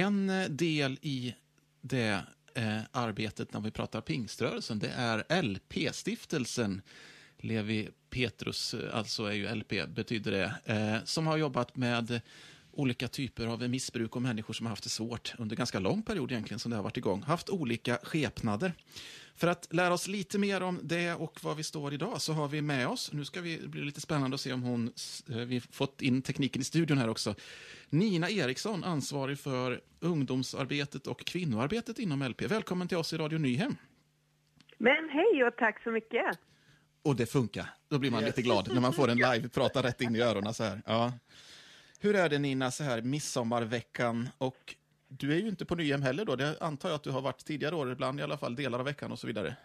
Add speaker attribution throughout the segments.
Speaker 1: en eh, del i det eh, arbetet när vi pratar pingströrelsen, det är LP-stiftelsen. Levi Petrus, eh, alltså är ju LP, betyder det, eh, som har jobbat med olika typer av missbruk och människor som har haft det svårt under ganska lång period egentligen som det har varit igång. Haft olika skepnader. För att lära oss lite mer om det och var vi står idag så har vi med oss, nu ska vi, blir lite spännande att se om hon, eh, vi fått in tekniken i studion här också, Nina Eriksson, ansvarig för ungdomsarbetet och kvinnoarbetet inom LP. Välkommen till oss i Radio Nyhem.
Speaker 2: Men hej och tack så mycket.
Speaker 1: Och det funkar, då blir man yes. lite glad när man får en live prata rätt in i öronen så här. Ja. Hur är det Nina, så här midsommarveckan och du är ju inte på Nyhem heller då, det antar jag att du har varit tidigare år, ibland i alla fall delar av veckan och så vidare.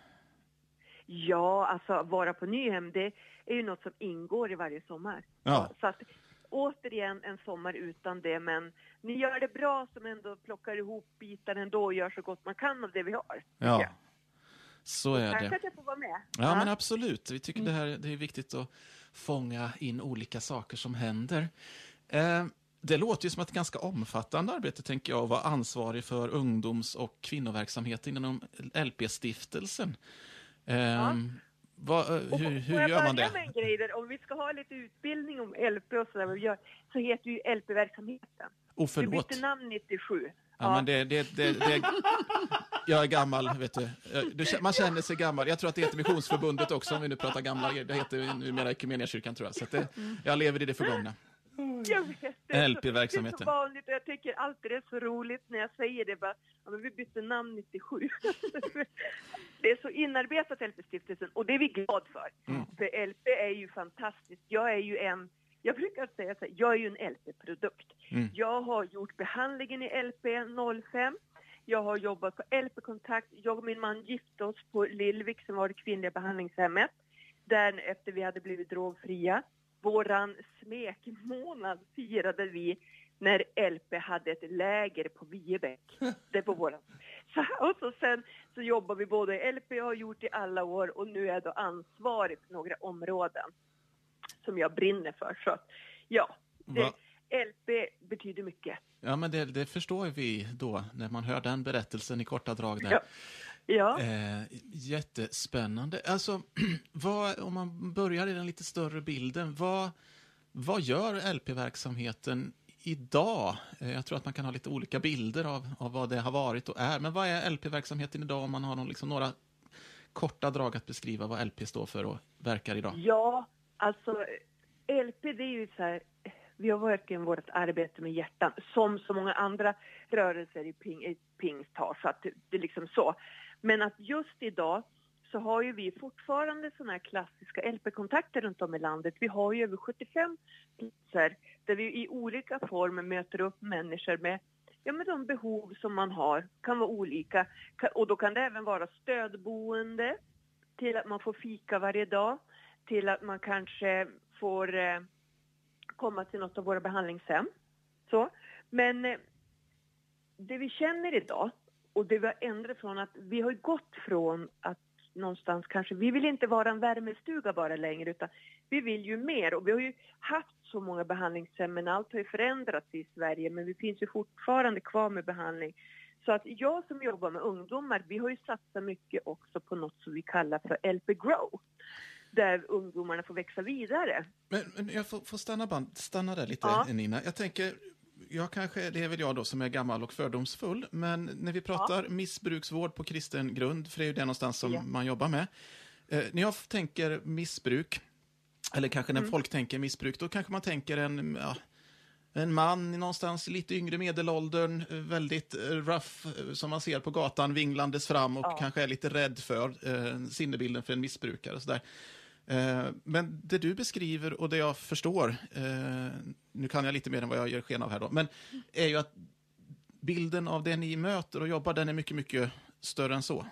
Speaker 2: Ja, alltså vara på Nyhem, det är ju något som ingår i varje sommar. Ja. Så att återigen en sommar utan det, men ni gör det bra som ändå plockar ihop bitar ändå och gör så gott man kan av det vi har.
Speaker 1: Ja. Så är
Speaker 2: Tack
Speaker 1: det.
Speaker 2: Tack att jag får vara med.
Speaker 1: Ja, ja, men absolut. Vi tycker det, här, det är viktigt att fånga in olika saker som händer. Eh, det låter ju som ett ganska omfattande arbete, tänker jag, att vara ansvarig för ungdoms och kvinnoverksamheten inom LP-stiftelsen. Ja. Vad, eh, hur, hur gör man det?
Speaker 2: Med en grej där, om vi ska ha lite utbildning om LP och sådär, så heter ju LP-verksamheten.
Speaker 1: Oh, förlåt.
Speaker 2: Du bytte namn 97. Ja,
Speaker 1: ja. men det, det, det, det, jag är gammal, vet du. Man känner sig gammal. Jag tror att det heter Missionsförbundet också, om vi nu pratar gamla. Det heter numera Equmeniakyrkan, tror jag. Så det, jag lever i det förgångna.
Speaker 2: Jag vet, LP-verksamheten. Det är så vanligt och jag tycker alltid det är så roligt när jag säger det. Bara, ja, men vi bytte namn 97. det är så inarbetat LP-stiftelsen och det är vi glada för. Mm. För LP är ju fantastiskt. Jag är ju en jag brukar säga så här, jag är ju en LP-produkt. Mm. Jag har gjort behandlingen i LP 05. Jag har jobbat på LP-kontakt. Jag och min man gifte oss på Lillvik som var det kvinnliga behandlingshemmet. Där efter vi hade blivit drogfria våran smekmånad firade vi när LP hade ett läger på Viebäck. Det var våran. Så, och så sen så jobbar vi både LP har gjort i alla år och nu är jag då ansvarig för några områden som jag brinner för. Så ja, det, LP betyder mycket.
Speaker 1: Ja, men det, det, förstår vi då när man hör den berättelsen i korta drag. Där.
Speaker 2: Ja. Ja.
Speaker 1: Eh, jättespännande. Alltså, vad, om man börjar i den lite större bilden, vad, vad gör LP-verksamheten idag? Eh, jag tror att man kan ha lite olika bilder av, av vad det har varit och är, men vad är LP-verksamheten idag om man har någon, liksom, några korta drag att beskriva vad LP står för och verkar idag?
Speaker 2: Ja, alltså LP det är ju så här, vi har verkligen vårt arbete med hjärtan, som så många andra rörelser i, ping, i pingst har, så att det, det är liksom så. Men att just idag så har ju vi fortfarande sådana här klassiska LP-kontakter runt om i landet. Vi har ju över 75 platser där vi i olika former möter upp människor med ja, med de behov som man har. kan vara olika. Och då kan det även vara stödboende till att man får fika varje dag, till att man kanske får eh, komma till något av våra behandlingshem. Så. Men eh, det vi känner idag och det vi har ändrat från att vi har gått från att någonstans kanske, vi vill inte vara en värmestuga bara längre utan vi vill ju mer och vi har ju haft så många behandlingshem men allt har ju förändrats i Sverige men vi finns ju fortfarande kvar med behandling. Så att jag som jobbar med ungdomar, vi har ju satsat mycket också på något som vi kallar för LP Grow där ungdomarna får växa vidare.
Speaker 1: Men, men jag får, får stanna, band, stanna där lite ja. Nina. Jag tänker, jag kanske, det är väl jag då som är gammal och fördomsfull, men när vi pratar ja. missbruksvård på kristen grund, för det är ju det någonstans som ja. man jobbar med. Eh, när jag tänker missbruk, eller kanske när mm. folk tänker missbruk, då kanske man tänker en, ja, en man någonstans lite yngre medelåldern, väldigt rough, som man ser på gatan, vinglandes fram och ja. kanske är lite rädd för eh, sinnebilden för en missbrukare. Och så där. Eh, Eh, men det du beskriver och det jag förstår, eh, nu kan jag lite mer än vad jag ger sken av här då, men är ju att bilden av det ni möter och jobbar, den är mycket, mycket större än så.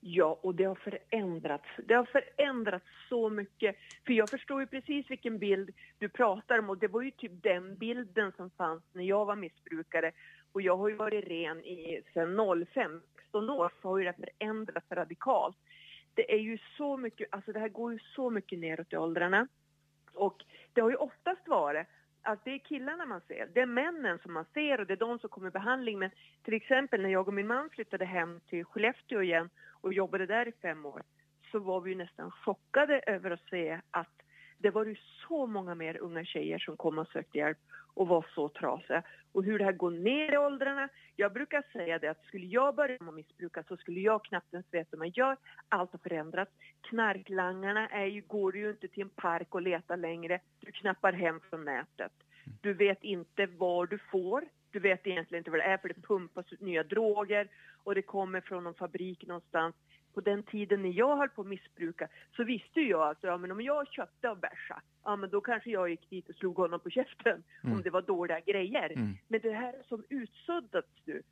Speaker 2: Ja, och det har förändrats. Det har förändrats så mycket. För jag förstår ju precis vilken bild du pratar om och det var ju typ den bilden som fanns när jag var missbrukare. Och jag har ju varit ren i sedan 05, 16 år, så har ju det förändrats radikalt det är ju så mycket, alltså det här går ju så mycket neråt i åldrarna. Och det har ju oftast varit att det är killarna man ser. Det är männen som man ser och det är de som kommer i behandling. Men till exempel när jag och min man flyttade hem till Skellefteå igen och jobbade där i fem år så var vi nästan chockade över att se att det var ju så många mer unga tjejer som kom och sökte hjälp och var så trasiga. Och hur det här går ner i åldrarna. Jag brukar säga det att skulle jag börja med missbruka så skulle jag knappt ens veta hur man gör. Allt har förändrats. Knarklangarna är ju, går ju inte till en park och letar längre. Du knappar hem från nätet. Du vet inte var du får. Du vet egentligen inte vad det är för det pumpas ut nya droger och det kommer från någon fabrik någonstans på den tiden när jag höll på att missbruka så visste jag att ja, men om jag köpte av Bersa, ja men då kanske jag gick dit och slog honom på käften mm. om det var dåliga grejer. Mm. Men det här är som utsuddats nu.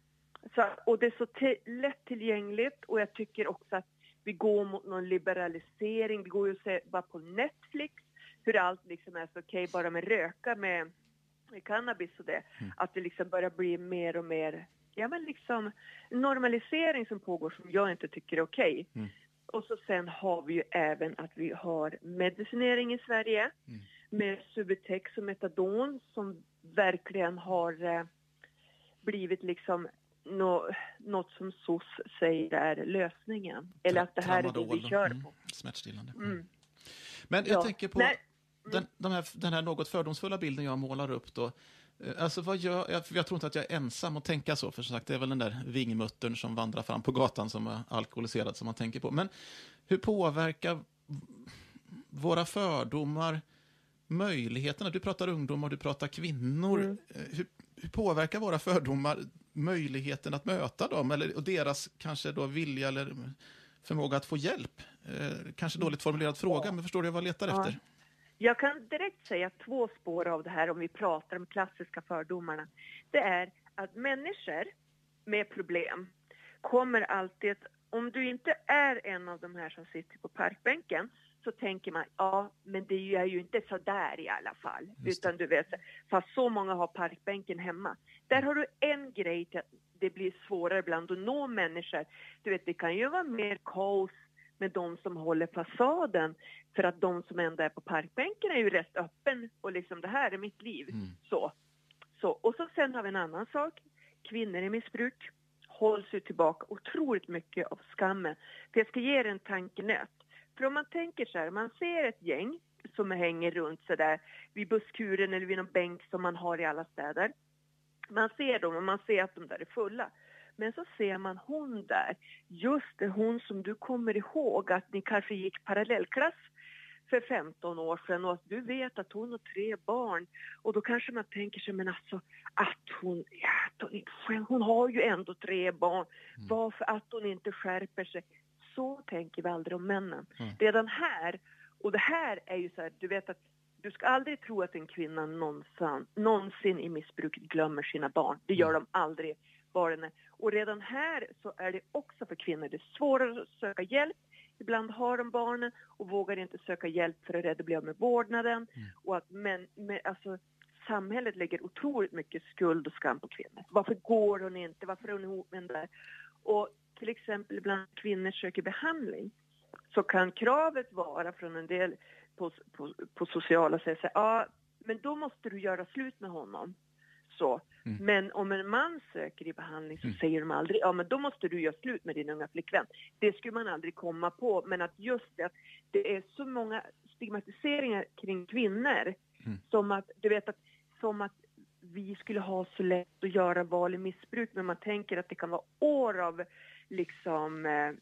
Speaker 2: Så, och det är så lättillgängligt och jag tycker också att vi går mot någon liberalisering. Det går ju att se bara på Netflix hur allt liksom är så okej okay, bara med röka med, med cannabis och det. Mm. Att det liksom börjar bli mer och mer ja, men liksom normalisering som pågår som jag inte tycker är okej. Okay. Mm. Och så sen har vi ju även att vi har medicinering i Sverige mm. med Subutex och Metadon som verkligen har eh, blivit liksom no, något som SOS säger är lösningen. Eller att det här är det vi kör mm. på.
Speaker 1: Smärtstillande. Mm. Men jag ja. tänker på. Den, de här, den här något fördomsfulla bilden jag målar upp då. Eh, alltså vad gör, jag, jag tror inte att jag är ensam att tänka så, för som sagt, det är väl den där vingmuttern som vandrar fram på gatan som är alkoholiserad som man tänker på. Men hur påverkar våra fördomar möjligheterna? Du pratar ungdomar, du pratar kvinnor. Mm. Eh, hur, hur, påverkar våra fördomar möjligheten att möta dem? Eller, och deras kanske då vilja eller förmåga att få hjälp? Eh, kanske dåligt formulerad fråga, men förstår du vad jag letar ja. efter?
Speaker 2: Jag kan direkt säga två spår av det här om vi pratar om klassiska fördomarna. Det är att människor med problem kommer alltid, om du inte är en av de här som sitter på parkbänken så tänker man, ja men det är ju inte så där i alla fall. Utan du vet, fast så många har parkbänken hemma. Där har du en grej till att det blir svårare ibland att nå människor. Du vet, det kan ju vara mer kaos med de som håller fasaden. För att de som ändå är på parkbänken är ju rätt öppen och liksom det här är mitt liv. Mm. Så. så. Och så sen har vi en annan sak. Kvinnor i missbruk hålls ju tillbaka otroligt mycket av skammen. För jag ska ge er en tankenöt. För om man tänker så här, man ser ett gäng som hänger runt så där vid busskuren eller vid någon bänk som man har i alla städer. Man ser dem och man ser att de där är fulla. Men så ser man hon där, just det hon som du kommer ihåg att ni kanske gick parallellklass för 15 år sedan och att du vet att hon har tre barn. Och då kanske man tänker sig, men alltså att hon, ja, att hon, hon har ju ändå tre barn. Mm. Varför att hon inte skärper sig? Så tänker vi aldrig om männen. Mm. Redan här, och det här är ju så här, du vet att du ska aldrig tro att en kvinna någonsin, någonsin i missbruket glömmer sina barn. Det gör mm. de aldrig barnen. Och redan här så är det också för kvinnor, det är svårare att söka hjälp. Ibland har de barnen och vågar inte söka hjälp för att rädda bli av med vårdnaden. Mm. Och att men, men, alltså, samhället lägger otroligt mycket skuld och skam på kvinnor. Varför går hon inte? Varför är hon ihop med den där? Och till exempel bland kvinnor söker behandling så kan kravet vara från en del på, på, på sociala säga ja men då måste du göra slut med honom så. Mm. Men om en man söker i behandling så mm. säger de aldrig, ja men då måste du göra slut med din unga flickvän. Det skulle man aldrig komma på, men att just det att det är så många stigmatiseringar kring kvinnor. Mm. Som att, du vet att, som att vi skulle ha så lätt att göra val i missbruk, men man tänker att det kan vara år av liksom eh,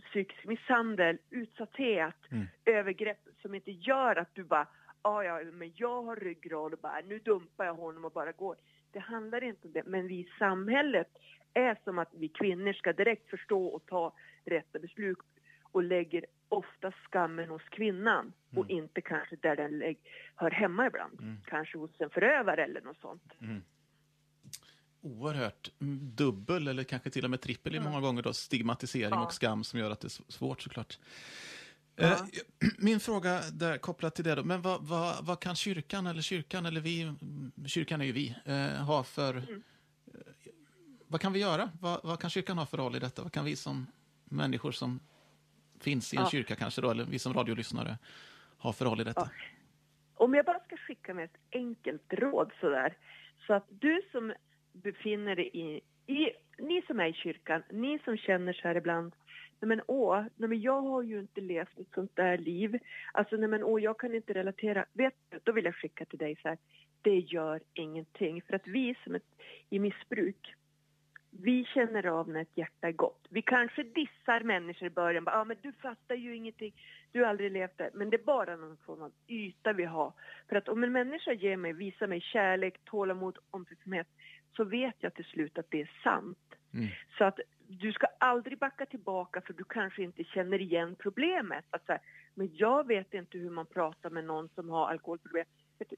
Speaker 2: psykisk misshandel, utsatthet, mm. övergrepp som inte gör att du bara, ja ja, men jag har ryggrad och bara, nu dumpar jag honom och bara går. Det handlar inte om det, men vi i samhället är som att vi kvinnor ska direkt förstå och ta rätta beslut och lägger ofta skammen hos kvinnan mm. och inte kanske där den hör hemma ibland. Mm. Kanske hos en förövare eller något sånt. Mm.
Speaker 1: Oerhört dubbel eller kanske till och med trippel i många gånger då, stigmatisering ja. och skam som gör att det är svårt såklart. Ja. Eh, min fråga där kopplat till det då, men vad, vad, vad, kan kyrkan eller kyrkan eller vi, kyrkan är ju vi, eh, ha för, mm. Eh, vad kan vi göra? Vad, vad, kan kyrkan ha för roll i detta? Vad kan vi som människor som finns i en ja. kyrka kanske då, eller vi som radiolyssnare ha för roll i detta?
Speaker 2: Ja. om jag bara ska skicka med ett enkelt råd sådär, så att du som befinner dig i, i ni som är i kyrkan, ni som känner så här ibland, nej men åh, nej men jag har ju inte levt ett sånt där liv. Alltså nej men åh, jag kan inte relatera. Vet du, då vill jag skicka till dig så här, det gör ingenting. För att vi som är i missbruk, vi känner av när ett hjärta är gott. Vi kanske dissar människor i början. Ja, ah, men du fattar ju ingenting. Du har aldrig levt det. Men det är bara någon form av yta vi har. För att om en människa ger mig, visar mig kärlek, tålamod, omtänksamhet så vet jag till slut att det är sant. Mm. Så att du ska aldrig backa tillbaka för du kanske inte känner igen problemet. Att här, men jag vet inte hur man pratar med någon som har alkoholproblem.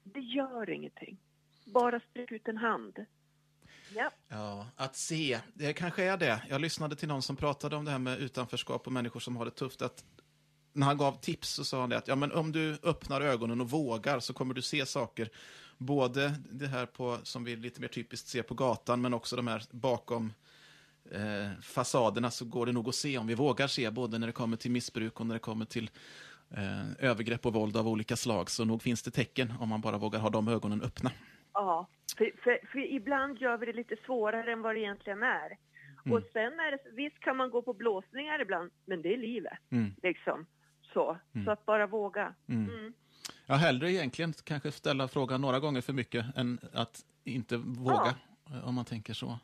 Speaker 2: Det gör ingenting. Bara sträck ut en hand. Ja.
Speaker 1: ja, att se, det kanske är det. Jag lyssnade till någon som pratade om det här med utanförskap och människor som har det tufft. Att när han gav tips så sa han det att ja, men om du öppnar ögonen och vågar så kommer du se saker. Både det här på, som vi lite mer typiskt ser på gatan, men också de här bakom eh, fasaderna så går det nog att se om vi vågar se, både när det kommer till missbruk och när det kommer till eh, övergrepp och våld av olika slag. Så nog finns det tecken om man bara vågar ha de ögonen öppna.
Speaker 2: Ja, för, för, för ibland gör vi det lite svårare än vad det egentligen är. Mm. Och sen är det, visst kan man gå på blåsningar ibland, men det är livet. Mm. Liksom. Så. Mm. så att bara våga. Mm.
Speaker 1: mm. Ja, hellre egentligen kanske ställa frågan några gånger för mycket än att inte våga, ja. om man tänker så.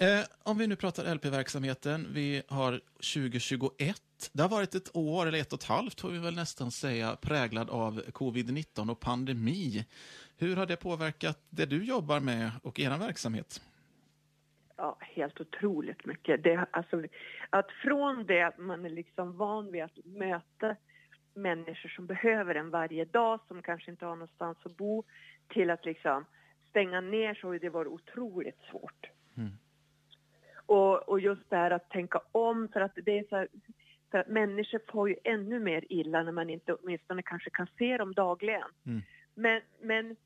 Speaker 1: Eh, om vi nu pratar LP-verksamheten, vi har 2021. Det har varit ett år, eller ett och ett halvt får vi väl nästan säga, präglad av covid-19 och pandemi. Hur har det påverkat det du jobbar med och er verksamhet?
Speaker 2: Ja, helt otroligt mycket. Det, alltså, att från det att man är liksom van vid att möta människor som behöver en varje dag, som kanske inte har någonstans att bo, till att liksom stänga ner så har det varit otroligt svårt. Mm. Och, och just det här att tänka om, för att det är så här, för att människor får ju ännu mer illa när man inte åtminstone kanske kan se dem dagligen. Mm. Men, men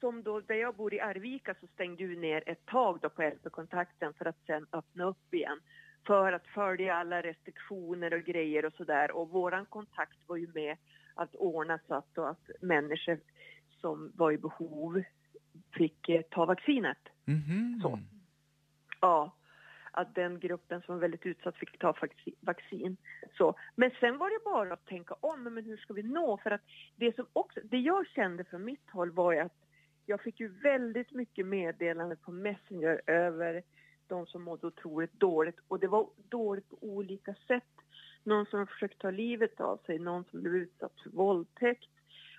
Speaker 2: som då, där jag bor i Arvika så stängde du ner ett tag då på LP-kontakten för att sen öppna upp igen. För att följa alla restriktioner och grejer och sådär. Och våran kontakt var ju med att ordna så att, att människor som var i behov fick eh, ta vaccinet. Mm -hmm. Så. Ja att den gruppen som var väldigt utsatt fick ta vaccin. Så. Men sen var det bara att tänka om, men hur ska vi nå? För att det, som också, det jag kände från mitt håll var ju att jag fick ju väldigt mycket meddelanden på Messenger över de som mådde otroligt dåligt. Och det var dåligt på olika sätt. Någon som försökt ta livet av sig, någon som blev utsatt för våldtäkt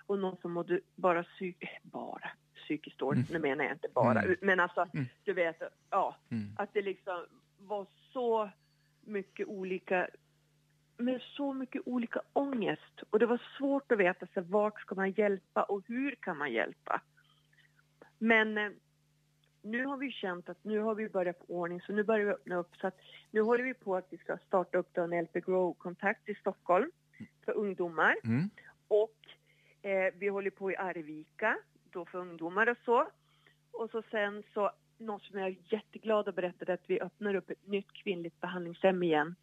Speaker 2: och någon som mådde bara, psyk bara psykiskt dåligt, mm. nu menar jag inte bara, mm. men alltså mm. du vet, ja, mm. att det liksom var så mycket olika med så mycket olika ångest och det var svårt att veta sig vart ska man hjälpa och hur kan man hjälpa. Men eh, nu har vi känt att nu har vi börjat få ordning så nu börjar vi öppna upp så att nu håller vi på att vi ska starta upp en LP Grow-kontakt i Stockholm för ungdomar mm. och eh, vi håller på i Arvika då för ungdomar och så. Och så sen så något som jag är jätteglad att berätta att vi öppnar upp ett nytt kvinnligt behandlingshem igen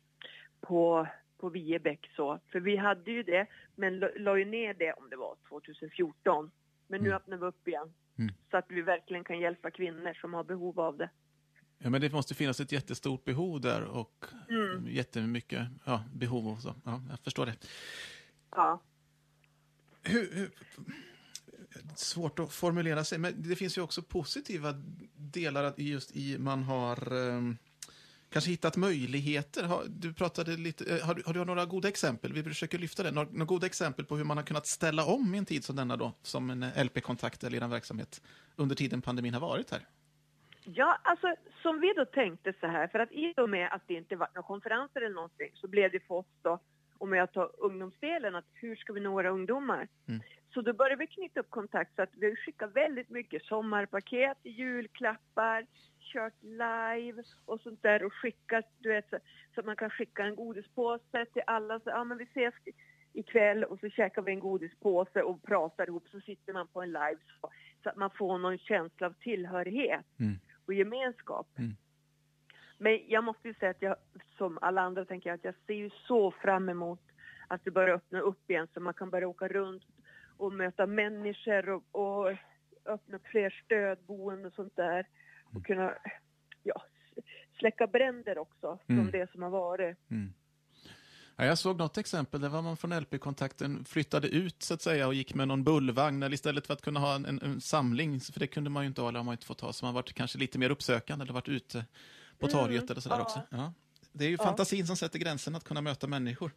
Speaker 2: på, på Viebäck så. För vi hade ju det, men la ju ner det om det var 2014. Men nu mm. öppnar vi upp igen. Mm. Så att vi verkligen kan hjälpa kvinnor som har behov av det.
Speaker 1: Ja, men det måste finnas ett jättestort behov där och mm. jättemycket ja, behov och så. Ja, jag förstår det.
Speaker 2: Ja.
Speaker 1: Hur, hur, svårt att formulera sig, men det finns ju också positiva delar just i man har um, kanske hittat möjligheter. du pratade lite, eh, har, har, du några goda exempel? Vi försöker lyfta det. Några, några, goda exempel på hur man har kunnat ställa om i en tid som denna då, som en eh, LP-kontakt eller en verksamhet under tiden pandemin har varit här?
Speaker 2: Ja, alltså som vi då tänkte så här, för att i och med att det inte var några konferenser eller någonting så blev det för oss då, om jag tar ungdomsdelen, att hur ska vi nå våra ungdomar? Mm. Så då började vi knyta upp kontakt så att vi skickar väldigt mycket sommarpaket, julklappar, kört live och sånt där och skickat, du vet, så, så att man kan skicka en godispåse till alla. Så, ja, men vi ses ikväll och så käkar vi en godispåse och pratar ihop så sitter man på en live så, så att man får någon känsla av tillhörighet mm. och gemenskap. Mm. Men jag måste ju säga att jag, som alla andra tänker jag, att jag ser ju så fram emot att det börjar öppna upp igen så man kan börja åka runt och möta människor och, och öppna fler stödboenden och sånt där. Och
Speaker 1: Mm.
Speaker 2: kunna ja, släcka bränder också från
Speaker 1: Mm.
Speaker 2: det som har varit.
Speaker 1: Mm. Ja, jag såg något exempel där var man från LP-kontakten flyttade ut så att säga och gick med någon bullvagn eller istället för att kunna ha en, en, en samling, för det kunde man ju inte ha, eller har man inte fått ha, så man varit kanske lite mer uppsökande eller varit ute på
Speaker 2: Mm,
Speaker 1: torget eller sådär
Speaker 2: ja.
Speaker 1: också. Ja. Det är ju
Speaker 2: Ja.
Speaker 1: fantasin som sätter gränsen att kunna möta människor,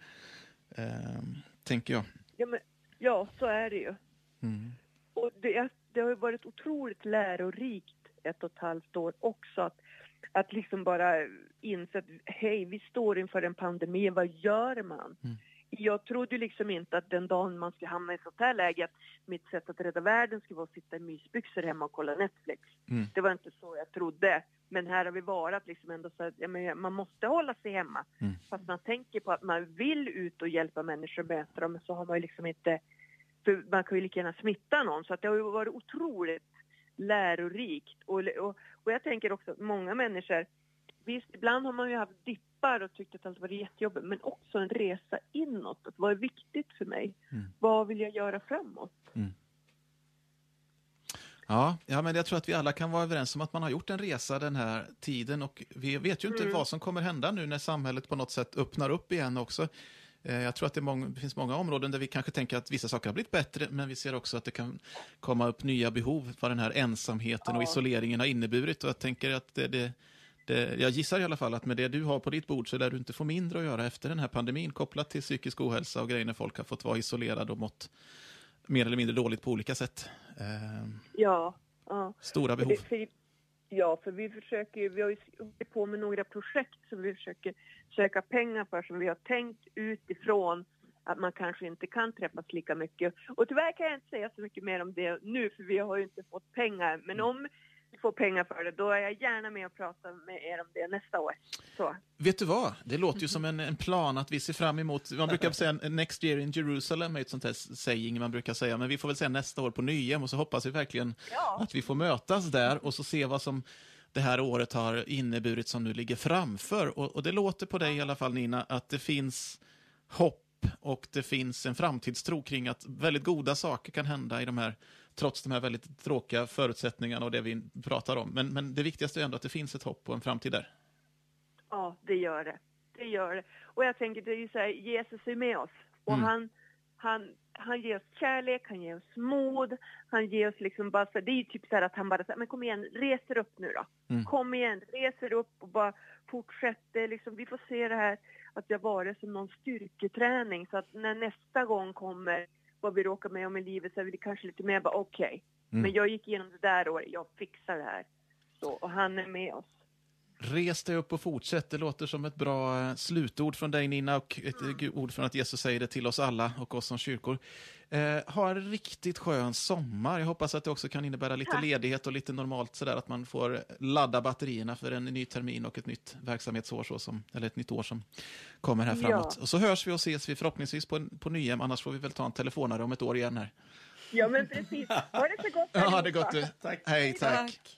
Speaker 1: ehm, tänker jag.
Speaker 2: Ja, men, ja, så är det ju.
Speaker 1: Mm.
Speaker 2: Och det, det har ju varit otroligt lärorikt ett och ett halvt år också. Att, att liksom bara inse att hej, vi står inför en pandemi, vad gör man?
Speaker 1: Mm.
Speaker 2: Jag trodde liksom inte att den dagen man skulle hamna i sånt här läge, att mitt sätt att rädda världen skulle vara att sitta i mysbyxor hemma och kolla Netflix.
Speaker 1: Mm.
Speaker 2: Det var inte så jag trodde. Men här har vi varit liksom ändå så att ja, men man måste hålla sig hemma.
Speaker 1: Mm.
Speaker 2: Fast man tänker på att man vill ut och hjälpa människor och möta dem, så har man ju liksom inte för man kan ju lika gärna smitta någon. Så att det har ju varit otroligt lärorikt. Och, och, och jag tänker också att många människor, visst ibland har man ju haft dippar och tyckt att allt varit jättejobbigt, men också en resa inåt. Att vad är viktigt för mig?
Speaker 1: Mm.
Speaker 2: Vad vill jag göra framåt?
Speaker 1: Ja, ja, men jag tror att vi alla kan vara överens om att man har gjort en resa den här tiden och vi vet ju inte
Speaker 2: Mm.
Speaker 1: vad som kommer hända nu när samhället på något sätt öppnar upp igen också. Eh, Jag tror att det, många, det finns många områden där vi kanske tänker att vissa saker har blivit bättre, men vi ser också att det kan komma upp nya behov, vad den här ensamheten och isoleringen har inneburit. Och jag tänker att det, det, det, jag gissar i alla fall att med det du har på ditt bord så lär du inte få mindre att göra efter den här pandemin kopplat till psykisk ohälsa och grejer när folk har fått vara isolerade och mått mer eller mindre dåligt på olika sätt. Eh,
Speaker 2: Ja, ja.
Speaker 1: Stora
Speaker 2: För
Speaker 1: behov.
Speaker 2: det, för, ja, för vi försöker vi har ju hållit på med några projekt som vi försöker söka pengar för som vi har tänkt utifrån att man kanske inte kan träffas lika mycket. Och tyvärr kan jag inte säga så mycket mer om det nu för vi har ju inte fått pengar. Men om vi får pengar för det då är jag gärna med och pratar med er om det nästa år. Så.
Speaker 1: Vet du vad? Det låter ju som en, en plan att vi ser fram emot, man brukar säga next year in Jerusalem är ett sånt här saying man brukar säga, men vi får väl säga nästa år på Nyhem och så hoppas vi verkligen
Speaker 2: Ja.
Speaker 1: att vi får mötas där och så se vad som det här året har inneburit som nu ligger framför. Och, och det låter på dig i alla fall Nina att det finns hopp och det finns en framtidstro kring att väldigt goda saker kan hända i de här, trots de här väldigt tråkiga förutsättningarna och det vi pratar om. Men, men det viktigaste är ändå att det finns ett hopp och en framtid där.
Speaker 2: Ja, det gör det. Det gör det. Och jag tänker, det är ju så här, Jesus är med oss. Och
Speaker 1: Mm.
Speaker 2: han, han, han ger oss kärlek, han ger oss mod, han ger oss liksom bara så, det är ju typ så här att han bara säger, men kom igen, res er upp nu då.
Speaker 1: Mm.
Speaker 2: Kom igen, res er upp och bara fortsätter liksom, vi får se det här att det har varit som någon styrketräning så att när nästa gång kommer vad vi råkar med om i livet så är vi kanske lite mer bara okej,
Speaker 1: Mm.
Speaker 2: men jag gick igenom det där året, jag fixar det här. Så, och han är med oss.
Speaker 1: Res dig upp och fortsätt. Det låter som ett bra eh, slutord från dig Nina och ett eh, ord från att Jesus säger det till oss alla och oss som kyrkor. Eh, ha en riktigt skön sommar. Jag hoppas att det också kan innebära lite
Speaker 2: Tack.
Speaker 1: ledighet och lite normalt sådär att man får ladda batterierna för en ny termin och ett nytt verksamhetsår, så som, eller ett nytt år som kommer här
Speaker 2: Ja.
Speaker 1: framåt. Och så hörs vi och ses vi förhoppningsvis på, på Nyhem, annars får vi väl ta en telefonare om ett år igen här.
Speaker 2: Ja men precis, ha det så gott
Speaker 1: Ja, det är
Speaker 2: allihopa.
Speaker 1: gott du. Hej, tack.
Speaker 3: Tack.